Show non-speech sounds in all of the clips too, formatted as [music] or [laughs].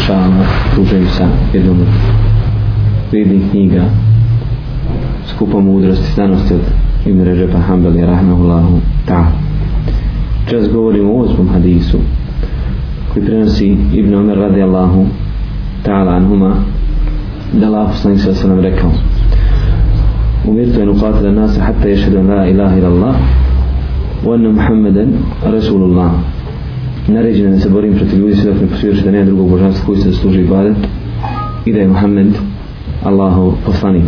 inšala služaju sa jednom vrednih knjiga skupa mudrosti znanosti od Ibn Režepa Hanbel i Rahmehullahu ta čas govorim o osmom hadisu koji prenosi Ibn Omer radi Allahu ta'ala anhuma da Allah poslani sve sve nam rekao umirtu en uqatila nasa hatta ješhedan la ilaha ila Allah wa anna muhammadan rasulullahu naređeno da se borim protiv ljudi sve dok ne posvjeruš da nema drugog božanstva koji se zasluži ibadet i da je Muhammed Allahov poslanik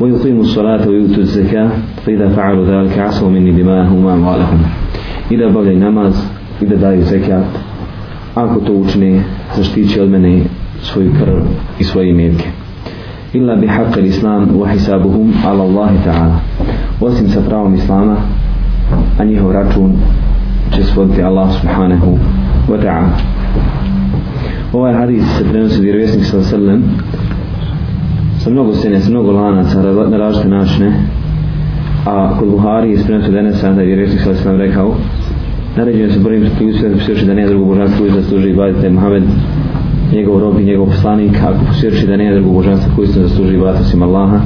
Moju qimu salata u yutu zaka fa idha fa'alu dhalka asu minni bima huma malahum i da obavljaj namaz i da daju zekat ako to učine zaštići od mene svoju krv i svoje imetke illa bi haqqa islam wa hisabuhum ala Allahi ta'ala osim sa pravom islama a njihov račun će svoditi Allah subhanahu wa ta'ala ovaj hadis se prenosi vjerovjesnik sa sallam sa mnogo stene, sa mnogo lanaca na različite načine a kod Buhari je prenosi dene sa da je vjerovjesnik sa sallam rekao naređen se borim što ljudi svjetom svjetom da nije drugo božanstvo koji zasluži i badite Muhammed njegov rob i njegov poslanik ako svjetom da nije drugo božanstvo koji se zasluži i badite osim Allaha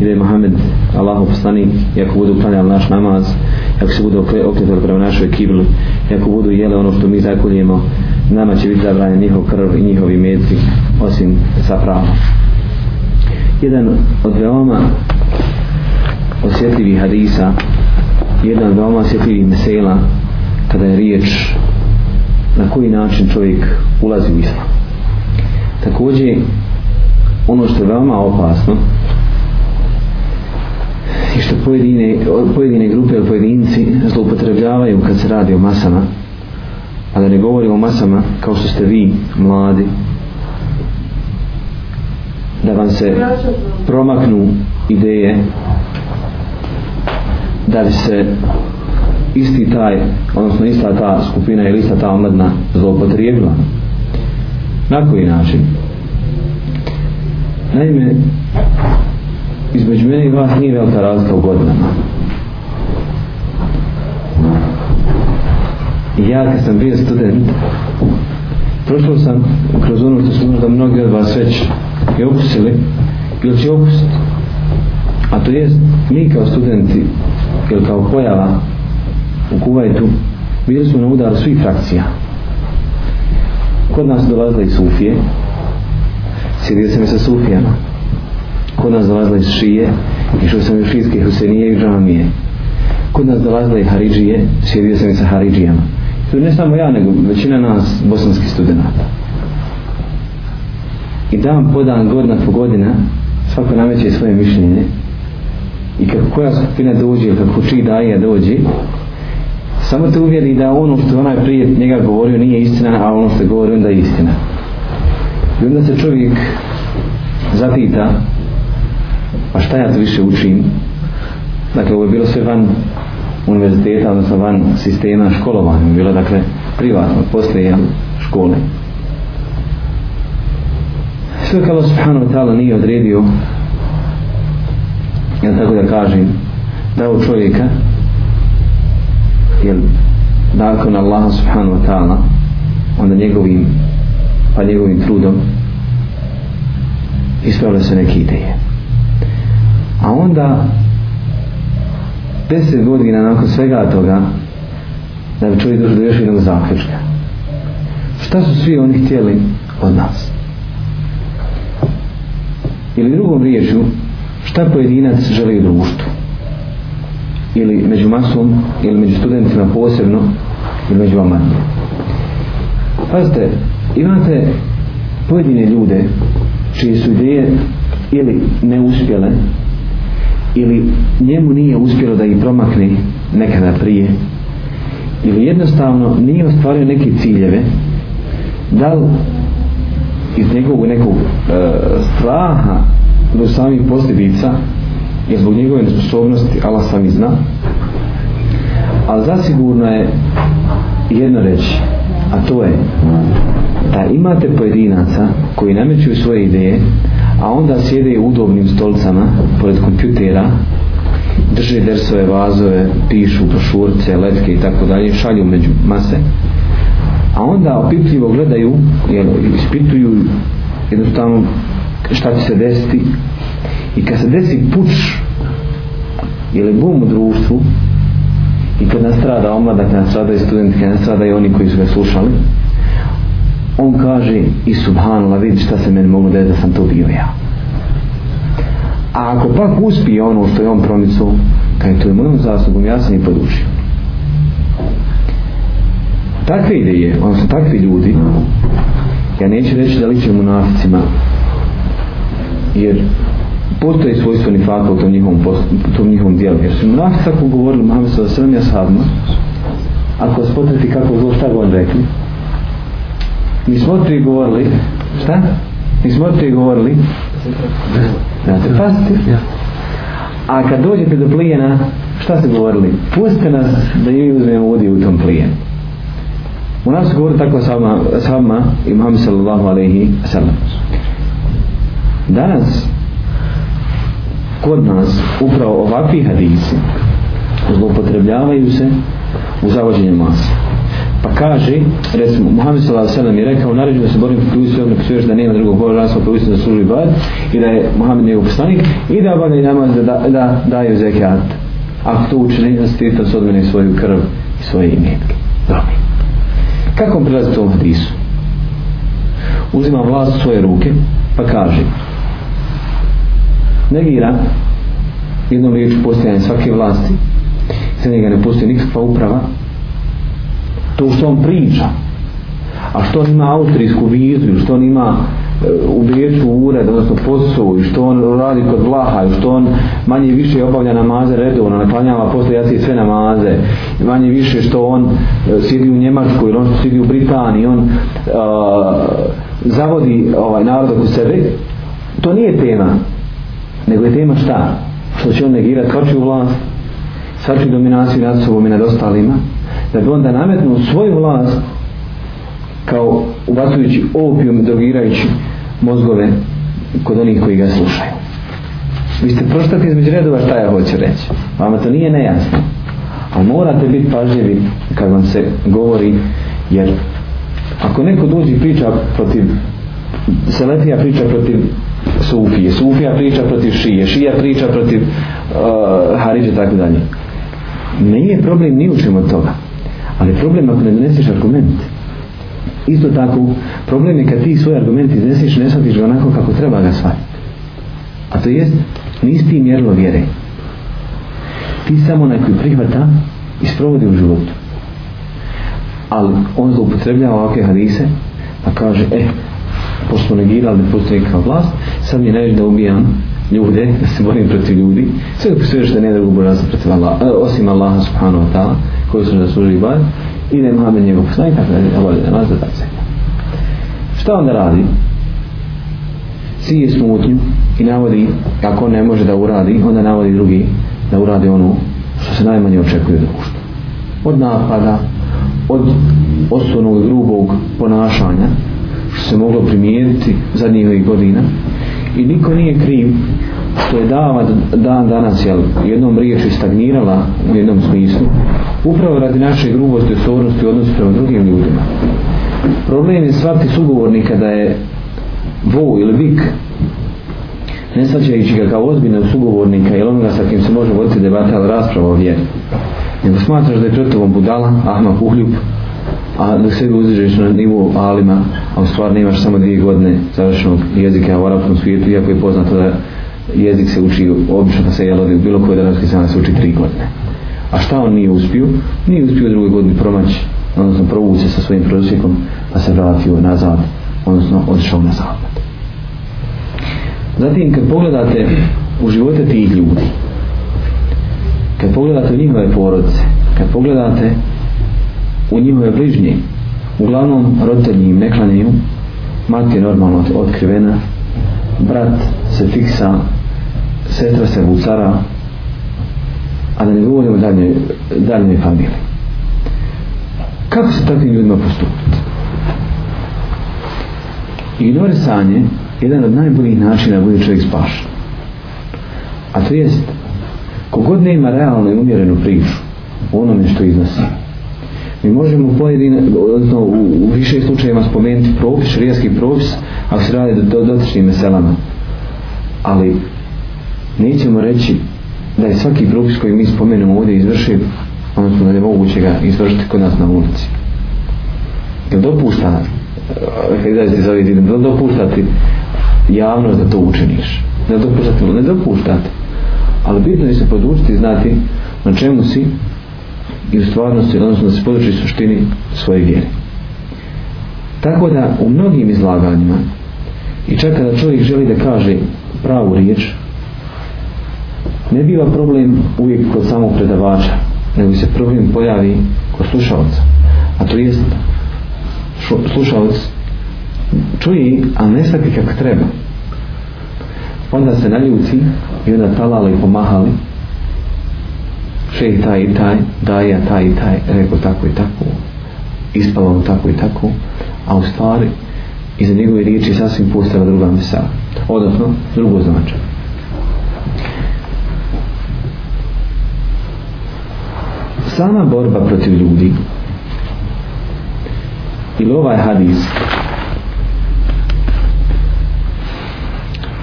i da je Muhammed Allahov poslanik i ako budu uklanjali naš namaz ako se budu okretali prema našoj kibli i ako budu jele ono što mi zakoljemo nama će biti zabranjen njihov krv i njihovi medci osim sa pravom jedan od veoma osjetljivih hadisa jedan od veoma osjetljivih mesela kada je riječ na koji način čovjek ulazi u islam također ono što je veoma opasno i što pojedine, pojedine grupe ili pojedinci zloupotrebljavaju kad se radi o masama a da ne govorimo o masama kao što ste vi mladi da vam se promaknu ideje da li se isti taj odnosno ista ta skupina ili ista ta omladna zloupotrijebila na koji način naime između mene i vas nije velika razlika u godinama. I ja kad sam bio student, prošao sam kroz ono što su možda mnogi od vas već i okusili, ili će okusiti. A to jest, mi kao studenti, ili kao pojava u Kuvajtu, bili smo na udaru svih frakcija. Kod nas dolazili Sufije, sjedio sam i sa Sufijama, kod nas dolazila iz Šije, išao sam iz Šijske Husenije i Džamije. Kod nas dolazila i Haridžije, sjedio sam i sa Haridžijama. To ne samo ja, nego većina nas, bosanskih studenta. I dan po dan, godina po godina, svako nameće svoje mišljenje. I kako koja skupina dođe, kako čiji daje dođe, samo te uvjeri da ono što onaj prije njega govorio nije istina, a ono što govori onda je istina. I onda se čovjek zapita, a šta ja to više učim dakle ovo je bilo sve van univerziteta, odnosno van sistema školovanja, bilo dakle privatno, posle jel, škole sve kao subhanahu wa ta'ala nije odredio jel tako da kažem da u čovjeka jel nakon Allaha subhanahu wa ta'ala onda njegovim pa njegovim trudom ispravlja se neke ideje a onda deset godina nakon svega toga da bi čovjek došao do još jednog zaključka šta su svi oni htjeli od nas ili drugom riječu šta pojedinac želi u društvu ili među masom ili među studentima posebno ili među vama pazite imate pojedine ljude čije su ideje ili neuspjele ili njemu nije uspjelo da ih promakne nekada prije ili jednostavno nije ostvario neke ciljeve da li iz njegovog nekog e, straha do samih posljedica je zbog njegove nesposobnosti Allah sam i zna ali zasigurno je jedno reći a to je da imate pojedinaca koji namećuju svoje ideje a onda sjede u udobnim stolcama pored kompjutera drže dersove vazove pišu brošurce, letke i tako dalje šalju među mase a onda opipljivo gledaju jel, ispituju jednostavno šta će se desiti i kad se desi puč ili bum u društvu i kad nastrada omlada, kad nastrada i student, kad nastrada i oni koji su ga slušali on kaže i subhanallah vidi šta se meni moglo desiti da sam to bio ja a ako pak uspije ono što je on promicao kaj to je mojom zaslugom ja sam i podušio takve ideje odnosno takvi ljudi ja neću reći da ličim munaficima jer postoje svojstveni fakta u tom njihovom, postu, tom njihovom dijelu. Jer su im nafis, ako govorili, mame se da sve mi je sadno, ako vas potreti kako zlo, šta god rekli, mi smo prije govorili šta? mi smo prije govorili da se pasti a kad dođete do plijena šta ste govorili? pustite nas da i uzmemo vodi u tom plijenu U nas govori tako sama, sama imam sallallahu alaihi sallam. Danas, kod nas, upravo ovakvi hadisi zlopotrebljavaju se u zavođenju masa. Pa kaže, recimo, Muhammed s.a.v. je rekao, naređu da se borim protiv uvijek svojom, nekako da nema drugog Boga, razlog koji uvijek zaslužuje bad, i da je Muhammed njegov poslanik, i da obavlja namaz da, da, da daju zekijat. Ako to učine, da se tito se svoju krv i svoje imetke. Dobro. Kako prilazi tom hadisu? Uzima vlast u svoje ruke, pa kaže, negira jednom riječu postojanje svake vlasti, za njega ne postoji nikakva uprava, to što on priča a što on ima austrijsku vizu što on ima e, u Beču ured, odnosno posao i što on radi kod vlaha i što on manje više obavlja namaze redovno naklanjava posle jasi sve namaze manje više što on e, sidi u Njemačkoj ili on što sidi u Britaniji on a, e, zavodi ovaj narod u sebe to nije tema nego je tema šta? što će on negirati svačiju vlast svačiju dominaciju nad sobom i nad ostalima da bi onda nametnuo svoju vlast kao ubacujući opium drogirajući mozgove kod onih koji ga slušaju vi ste proštati između redova šta ja hoću reći vama to nije nejasno a morate biti pažljivi kad vam se govori jer ako neko dođi priča protiv Selefija priča protiv Sufije, Sufija priča protiv Šije, Šija priča protiv uh, Haridža tako dalje. Nije problem ni u čemu toga. Ali problem ako ne doneseš argument. Isto tako, problem je kad ti svoj argument izneseš, ne shvatiš ga onako kako treba ga shvatiti. A to jest, nisi ti mjerilo vjere. Ti samo onaj koji prihvata i sprovodi u životu. Ali on zloupotrebljava ovakve hadise, pa kaže, e, eh, pošto negirali da postoji kao vlast, sad mi je najveć da ubijam ljude, da se borim protiv ljudi, sve da posvežeš da ne drugu borazam protiv Allaha, e, osim Allaha subhanahu wa ta'ala, koji su zaslužili bar i ne Muhammed njegov poslanik tako da je obavljena namaz za tako šta onda radi sije smutnju i navodi kako ne može da uradi onda navodi drugi da uradi ono što se najmanje očekuje od društva od napada od osnovnog grubog ponašanja što se moglo primijeniti zadnjih godina i niko nije kriv što je dava dan danas jel, jednom riječi stagnirala u jednom smislu upravo radi naše grubosti i osobnosti u odnosu prema drugim ljudima. Problem je svati sugovornika da je vo ili vik ne svaćajući ga kao ozbiljno sugovornika ili onoga sa kim se može voditi debata ili rasprava o vjeri. Nego smatraš da je pred tobom budala, ahma, uhljub, a da sebi uzređeš na nivu alima, a u stvar nemaš samo dvije godine završenog jezika u arabskom svijetu, iako je poznato da jezik se uči obično pa se jelodi u bilo koje danoske sanje se uči tri godine. A šta on nije uspio? Nije uspio drugoj godini promaći, odnosno provući se sa svojim prosjekom, pa se vratio nazad, odnosno odšao na zapad. Zatim, kad pogledate u živote tih ljudi, kad pogledate u njihove porodice, kad pogledate u njihove bližnje, uglavnom roditelji im neklanjaju, mati je normalno otkrivena, brat se fiksa, setra se vucara, a da ne govorim o daljnjoj, daljnjoj familiji. Kako se takvim ljudima postupiti? Ignorisanje je jedan od najboljih načina da bude čovjek spašen. A to jest, kogod ne ima realno i umjerenu prišu, onome što iznosi, mi možemo pojedine, odnosno, u, u više slučajima spomenuti propis, šrijanski propis, ako se radi do, do dotičnim meselama. Ali, nećemo reći da je svaki propis koji mi spomenemo ovdje izvršiv, odnosno da je moguće ga izvršiti kod nas na ulici. Jel dopušta, izrazite za ovih jel dopuštati javnost da to učiniš? Ne dopuštati, ne dopuštati. Ali bitno je se podučiti i znati na čemu si i u stvarnosti, odnosno da se podučiš suštini svoje vjere. Tako da u mnogim izlaganjima i čak kada čovjek želi da kaže pravu riječ, ne biva problem uvijek kod samog predavača, nego se problem pojavi kod slušalca. A to jest, slušalac čuje, a ne svaki kako treba. Onda se naljuci i onda talali i pomahali. Še i taj i taj, daj ja taj i taj, rekao tako i tako, ispalo mu tako i tako, a u stvari iza njegove riječi sasvim postala druga mesela. Odnosno, drugo značaj. sama borba protiv ljudi ili ovaj hadis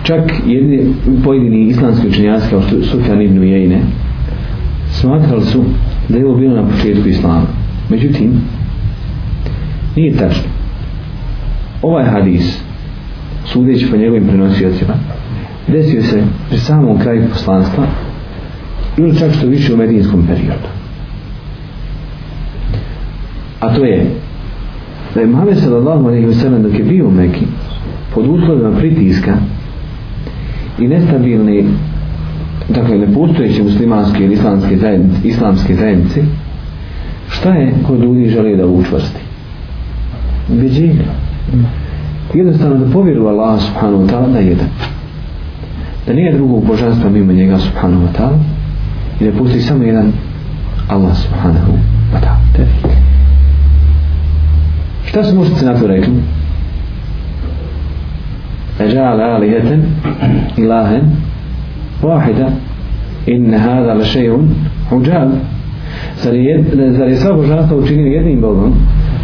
čak jedni pojedini islamski učenjaci kao što su Sufjan ibn Ujejne smatrali su da je ovo bilo na početku islama međutim nije tačno ovaj hadis sudeći po njegovim prenosiocima desio se pri samom kraju poslanstva ili čak što više u medijinskom periodu A to je da je Muhammed sallallahu alaihi wa sallam dok je bio u Mekin pod uslovima pritiska i nestabilne dakle nepostojeće muslimanske ili islamske zajednice, islamske zajednice šta je kod ljudi žele da učvrsti? Ubeđenje. Jednostavno da povjeru Allah subhanahu wa ta'ala da je jedan. Da nije drugog božanstva mimo njega subhanahu wa ta'ala i da pusti samo jedan Allah subhanahu wa ta'ala. Šta su mušnici na to rekli? Ežale alijeten ilahen vahida inne hada la šeun uđal zar je, je sva božanstva učinio jednim Bogom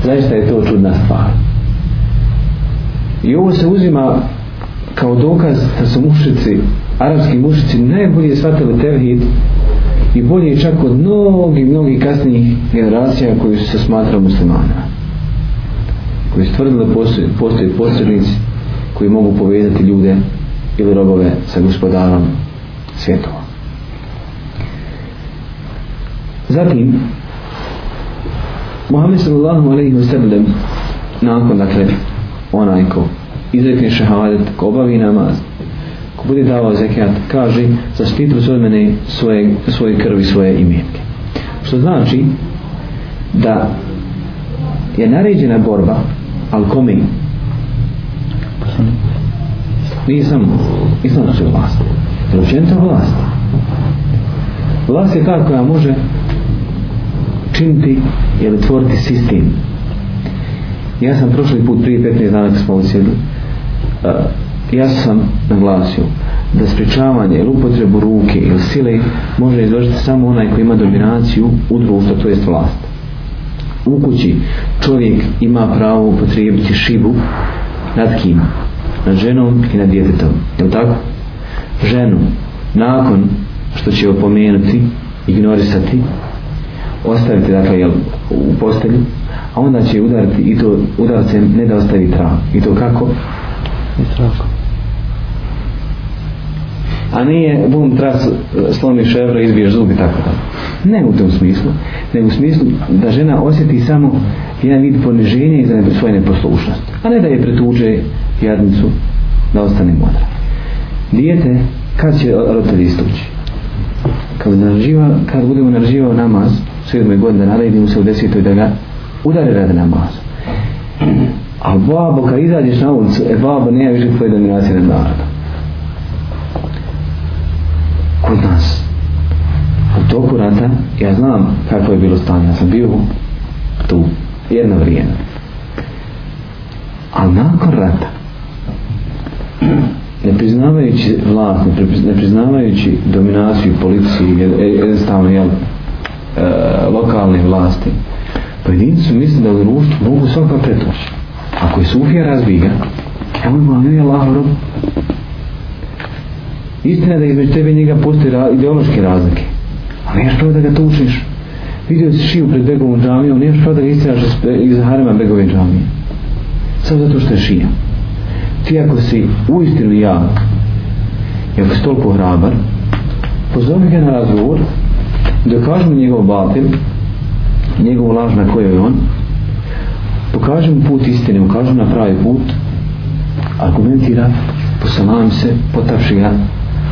zaista je to čudna stvar i ovo se uzima kao dokaz da su mušnici arapski mušnici najbolje shvatili tevhid i bolje čak od mnogih mnogih kasnijih generacija koji su se smatrali muslimanima koji je stvrdilo da postoje, postoje posrednici koji mogu povezati ljude ili robove sa gospodarom svjetova. Zatim, Muhammed sallallahu alaihi wa sallam nakon dakle onaj ko izrekne šehadet, ko obavi namaz, ko bude davao zekijat, kaže za štitu od mene svoje, svoje krvi, svoje imenke. Što znači da je naređena borba ali kome? Nisam, nisam našao vlast. Jer učenica vlast. Vlast je ta koja može činiti ili tvoriti sistem. Ja sam prošli put, prije 15 dana kad smo ovdje sjedli, eh, ja sam naglasio da spričavanje ili upotrebu ruke ili sile može izvršiti samo onaj koji ima dominaciju u društvu, to jest vlast u kući čovjek ima pravo upotrijebiti šibu nad kim? Nad ženom i nad djetetom. Je li tako? Ženu, nakon što će opomenuti, ignorisati, ostaviti, dakle, jel, u postelju, a onda će udariti i to udarcem ne da ostavi trao. I to kako? Istrakom a nije bum tras e, slomiš evra izbiješ zubi tako da ne u tom smislu nego u smislu da žena osjeti samo jedan vid poniženja i za svoje neposlušnosti a ne da je pretuđe jadnicu da ostane modra dijete kad će roditelj istući kad, narživa, kad budemo narživao namaz u sedmoj godini da naredimo se u desetoj da ga udare rade namaz a babo kad izađeš na ulicu e babo nije više tvoje dominacije nad narodom kod nas u toku rata ja znam kako je bilo stanje ja sam bio tu jedno vrijeme ali nakon rata ne priznavajući vlast, ne priznavajući dominaciju policiji e- jednostavno jel, e, lokalne vlasti pojedinci su misli da u društvu mogu svaka pretoći ako je sufija razviga ja bih volio je lahorob Istina da je među tebe njega postoje ideološke razlike. Ali nemaš pravo da ga to učiš. Vidio si šiju pred Begovom džamijom, nemaš pravo da ga istinaš iz harima Begove džamije. Samo zato što je šija. Ti ako si u istinu jak, i ako si toliko hrabar, pozove ga na razgovor, dokaži mu njegov batil, njegov laž na kojoj je on, pokaži mu put istine, ukaži mu na pravi put, argumentira, posamavim se, potavši ga, ja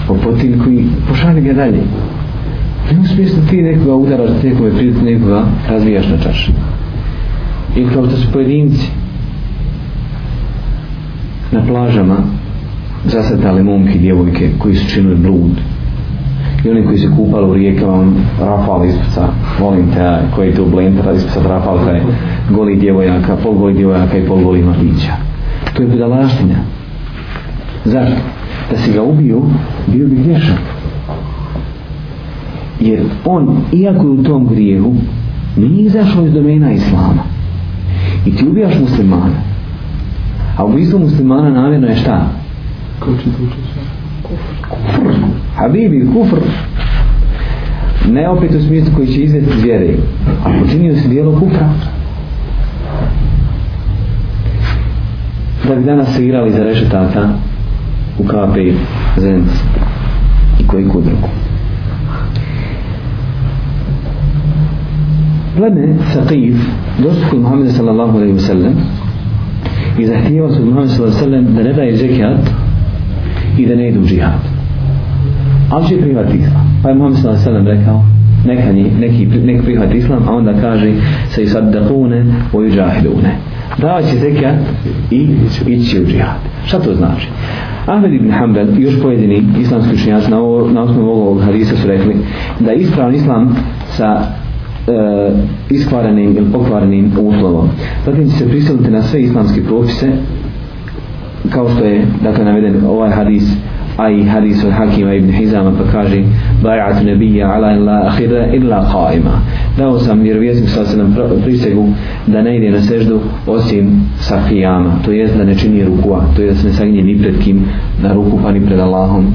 po potilku i pošalje ga dalje. Ne uspiješ da ti nekoga udaraš, nekoga prijeti, nekoga razvijaš na čaši. I kao što su pojedinci na plažama zasetali momke i djevojke koji su činili blud i oni koji se kupali u rijekama on rafal ispca volim te koji tu blentra ispca rafal kaj goli djevojaka pol goli djevojaka i pol goli mladića to je budalaština zašto? da si ga ubio, bio bi griješan. Jer on, iako je u tom grijehu, nije izašao iz domena Islama. I ti ubijaš muslimana. A ubistvo muslimana namjerno je šta? Kufr. Habibi, kufr. Ne opet u smislu koji će izvjeti zvijere. A počinio si dijelo kufra. Da bi danas svirali za rešetaka, u kape i zemce i koji ko drugu pleme Saqif došli kod Muhammeda sallallahu alaihi wa sallam i zahtijeva su Muhammeda sallallahu alaihi wa sallam da ne daje zekijat i da ne idu u džihad ali će prihvat islam pa je Muhammed sallallahu alaihi wa sallam rekao neka neki, nek prihvat islam a onda kaže se i saddaqune o i džahidune da će zekijat i ići u džihad šta to znači Ahmed ibn Hanbel i još pojedini islamski učenjaci na, na osnovu ovog hadisa su rekli da je ispravan islam sa e, iskvarenim ili pokvarenim uslovom. Zatim će se prisiliti na sve islamske propise kao što je dakle naveden ovaj hadis a i hadis od Hakima ibn Hizama pa kaže Bajat nebija ala illa ahira illa qaima. Ka dao sam vjerovjesnik sa nam prisegu da ne ide na seždu osim sa kijama, to jest da ne čini rukua, to jest da se ne saginje ni pred kim na ruku pa ni pred Allahom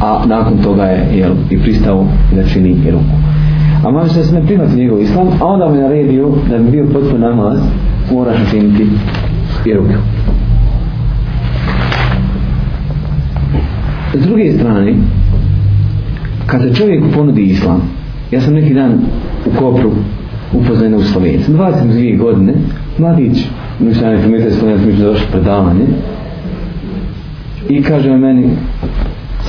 a nakon toga je jel, i pristao da čini i ruku a moja što se ne prihvati njegov islam a onda me naredio da bi bio potpun namaz moraš činiti i ruku s druge strane kada čovjek ponudi islam Ja sam neki dan u Kopru upoznajen u Sloveniji. Sam 22 godine, mladić. Mislim, ja ne primijete da Slovenija mi je došlo predavanje. I kaže me meni,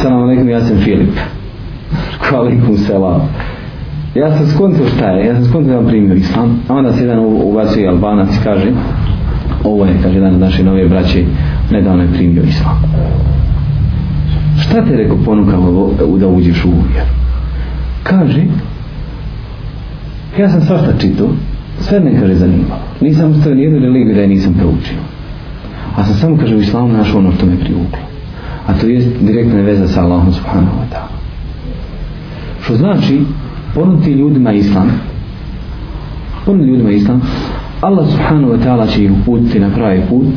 salam alaikum, ja sam Filip. [laughs] Kvalikum selam. Ja sam skontio šta je, ja sam skontio da vam primio islam. A onda se jedan ubacio i albanac kaže, ovo je, kaže, jedan od naše nove braće, nedavno je primio islam. Šta te je rekao ponukalo da uđeš u uvjer? Kaže, Ja sam svašta čitao, sve me kaže zanimalo. Nisam ustao nijedno ili nigdje da je nisam proučio. A sam samo kaže u islamu našao ono što me privuklo. A to je direktna veza sa Allahom subhanahu wa ta'ala. Što znači, ponuti ljudima islam, ponuti ljudima islam, Allah subhanahu wa ta'ala će ih uputiti na pravi put,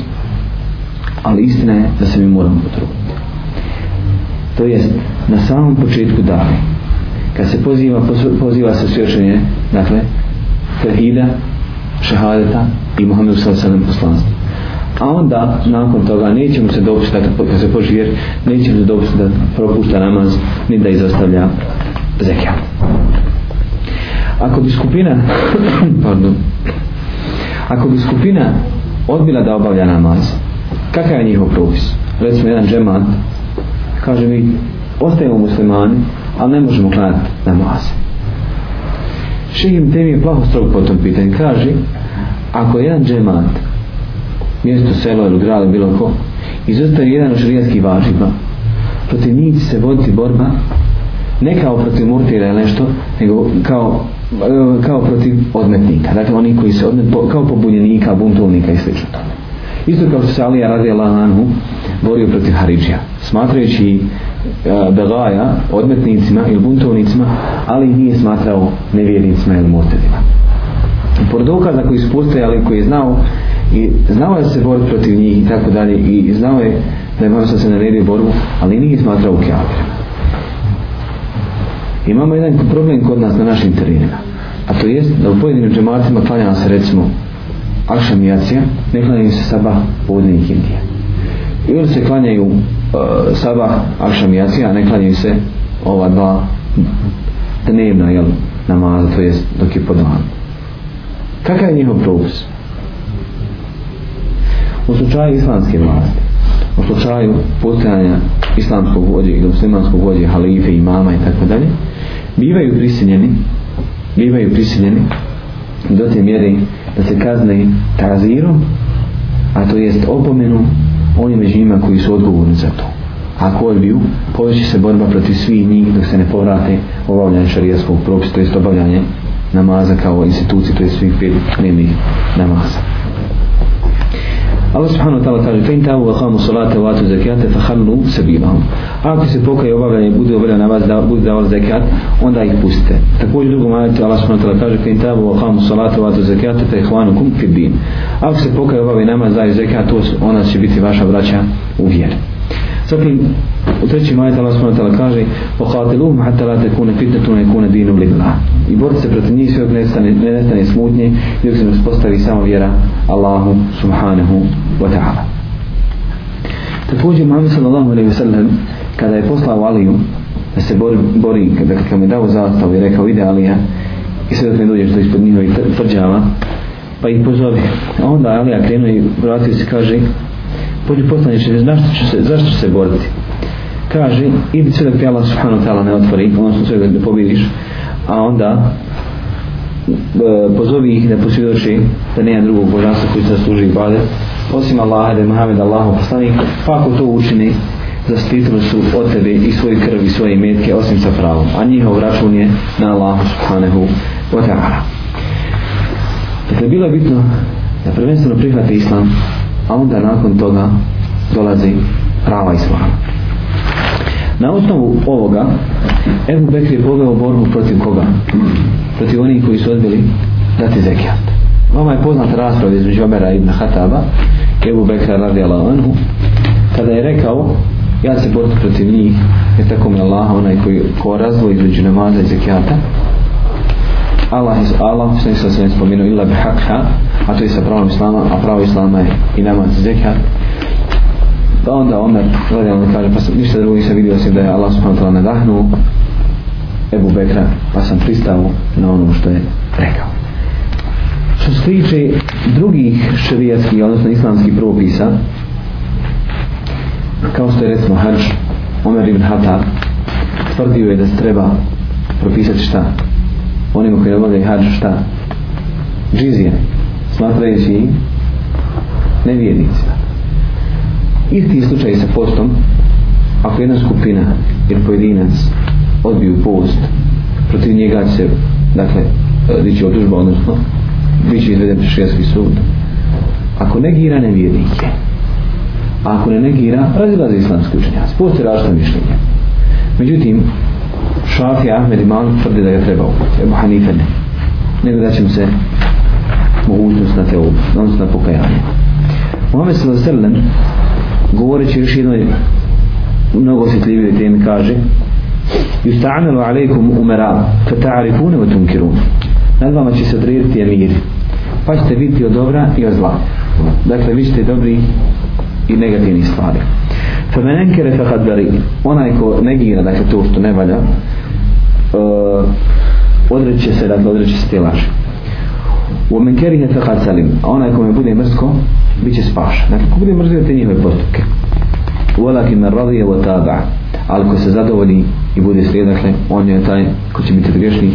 ali istina je da se mi moramo potruditi. To jest, na samom početku davi, kad se poziva, poziva se svjećanje, dakle, tehida, šehadeta i Muhammedu sallallahu alaihi poslanstva. A onda, nakon toga, neće mu se dopustiti, kad se počne vjer, neće mu se dopustiti da propušta namaz, ni da izostavlja zekija. Ako bi skupina, [coughs] pardon, ako bi skupina odbila da obavlja namaz, kakav je njihov propis? Recimo, jedan džemat, kaže mi, ostajemo muslimani, ali ne možemo klanjati namaze. Šehim temi je plaho strog po tom pitanju. Kaže, ako jedan džemat, mjesto, selo ili grad, bilo ko, izostaje jedan od šarijanskih važiba, protiv njih će se voditi borba, ne kao protiv murtira ili nešto, nego kao e, kao protiv odmetnika, dakle oni koji se odmet, kao pobunjenika, buntovnika i slično tome. Isto kao što se Alija radi Allah borio protiv Haridžija, smatrajući belaja, odmetnicima ili buntovnicima, ali nije smatrao nevjernicima ili motelima. Pored dokaza koji su postojali, koji je znao, i znao je da se bori protiv njih i tako dalje, i znao je da je Mahomet se naredio borbu, ali nije smatrao u kjavirima. Imamo jedan problem kod nas na našim terenima, a to jest da u pojedinim džematima klanjala se recimo Akšam i Acija, ne klanjaju se Sabah, Podnik, Indija. I oni se klanjaju E, sabah, akšam i jacija, ne klanjaju se ova dva dnevna jel, namaza, to jest dok je po dan. Kakav je njihov propis? U slučaju islamske vlasti, u slučaju postojanja islamskog vođe ili muslimanskog vođe, halife, imama i tako dalje, bivaju prisiljeni bivaju prisiljeni do te mjere da se kazne tazirom, a to jest opomenom on je među njima koji su odgovorni za to. Ako odbiju, poveći se borba proti svih njih dok se ne povrate obavljanje šarijaskog propisa, to je obavljanje namaza kao institucije, to je svih pet dnevnih namaza. Allah subhanahu wa ta'ala kaže fe intahu wa qamu salata wa atu zakata fa khallu sabilahum. Ako se pokaje obavljanje bude obavljeno na vas da bude davali zakat, onda ih pustite. Takođe drugom ajetu Allah subhanahu wa ta'ala kaže fe intahu wa qamu salata wa atu zakata fa ihwanukum fi din. Ako se pokaju obavi namaz daju zeka, to ona će biti vaša braća u vjeri. Zatim, u trećem ajta Allah s.w.t. kaže وَحَاتِلُهُمْ حَتَّ لَا تَكُونَ فِتْنَةُ وَنَكُونَ دِينُ لِلَّهِ I borite se protiv njih sve od nestane smutnje i se ne uspostavi samo vjera Allahu subhanahu wa ta'ala. Također, Muhammed sallallahu alaihi wa sallam, kada je poslao Aliju da se bori, bori kada kad mu je dao zastav i rekao ide Alija i sve dok ne dođeš do ispod njihovi tvrđava, tr pa ih pozove. A onda Alija krenuo i vratio se, kaže, pođu poslaniče, zašto ću se, zašto ću se boriti? Kaže, idi sve dok Allah subhanahu ta'ala ne otvori, odnosno sve dok ne pobiliš, a onda e, pozovi ih da posvjedoči da nema drugog božanstva koji se zasluži i bade, osim Allaha da je Muhammed Allahom poslanik, pa ako to učini, zaštitili su od tebe i svoje krvi, svoje metke, osim sa pravom, a njihov račun je na Allahu subhanahu wa ta'ala. Dakle, bilo je bitno da prvenstveno prihvate islam, a onda nakon toga dolazi prava islama. Na osnovu ovoga, Ebu Bekri je pogledao borbu protiv koga? Protiv onih koji su odbili dati zekijat. Vama je poznata rasprava između Omera ibn Hataba, Ebu Bekra radi Allah kada je rekao, ja se borim protiv njih, je tako mi Allah, onaj koji ko razvoj između namaza i zekijata, Allah iz Allah sve što se ne spominu illa bi haqha a to je sa pravom islama a pravo islama je i namaz zekat pa onda Omer gleda ono kaže pa sam ništa drugo nisam vidio osim da je Allah subhanahu ta'ala nadahnuo Ebu Bekra pa sam pristao na ono što je rekao što se tiče drugih šarijatskih odnosno islamskih propisa kao što je recimo Hajj Omer ibn Hatab tvrdio je da se treba propisati šta? onima koji obavljaju hađ šta? Džizije. Smatrajući ih nevjednicima. Isti slučaj sa postom, ako jedna skupina ili pojedinac odbiju post, protiv njega će, dakle, dići odužba, odnosno, bit će izveden šeski sud. Ako negira nevjednike, a ako ne negira, razilaze islamski učenjaci. Post je različno mišljenje. Međutim, Šafi Ahmed i Malik tvrdi da ga treba ubiti, Ebu Hanife ne. Nego da će mu se mogućnost na te ubiti, da on se na pokajanje. Mohamed Sala Srlem, govoreći još jednoj mnogo osjetljivijoj temi, kaže Yusta'amilu alaikum umera, fata'arifune wa tunkirune. Nad vama će se odrediti emiri, pa ćete biti od dobra i od zla. Dakle, vi ćete dobri i negativni stvari. Femen enkere fe kaderi, onaj ko negira, dakle to što ne valja, uh, e, odreće se, dakle odreće se te laži. U menkeri je fekad salim, a onaj ko me bude mrsko, bit će spaš. Dakle, ko bude mrzio te njihove postupke. U alaki me radije o tada, ali ko se zadovolji i bude slijed, dakle, on je taj ko će biti griješni.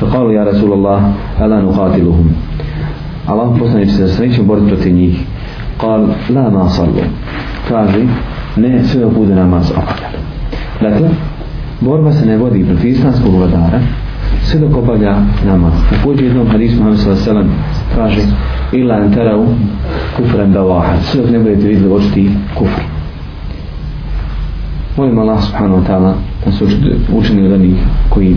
Fekalu ja Rasulallah, elan uhatiluhum. Allah poslanič se sreće boriti protiv njih. Kal, la nasallu. Kaži, ne sve dok bude namaz obavljan. Dakle, borba se ne vodi protiv islamskog vladara, sve dok obavlja namaz. U pođu jednom hadismu Muhammed sallallahu sallam traži ila antarau kufran bavaha, sve dok ne budete vidjeli očiti kufr. Molim Allah subhanahu wa ta'ala da se učini od onih koji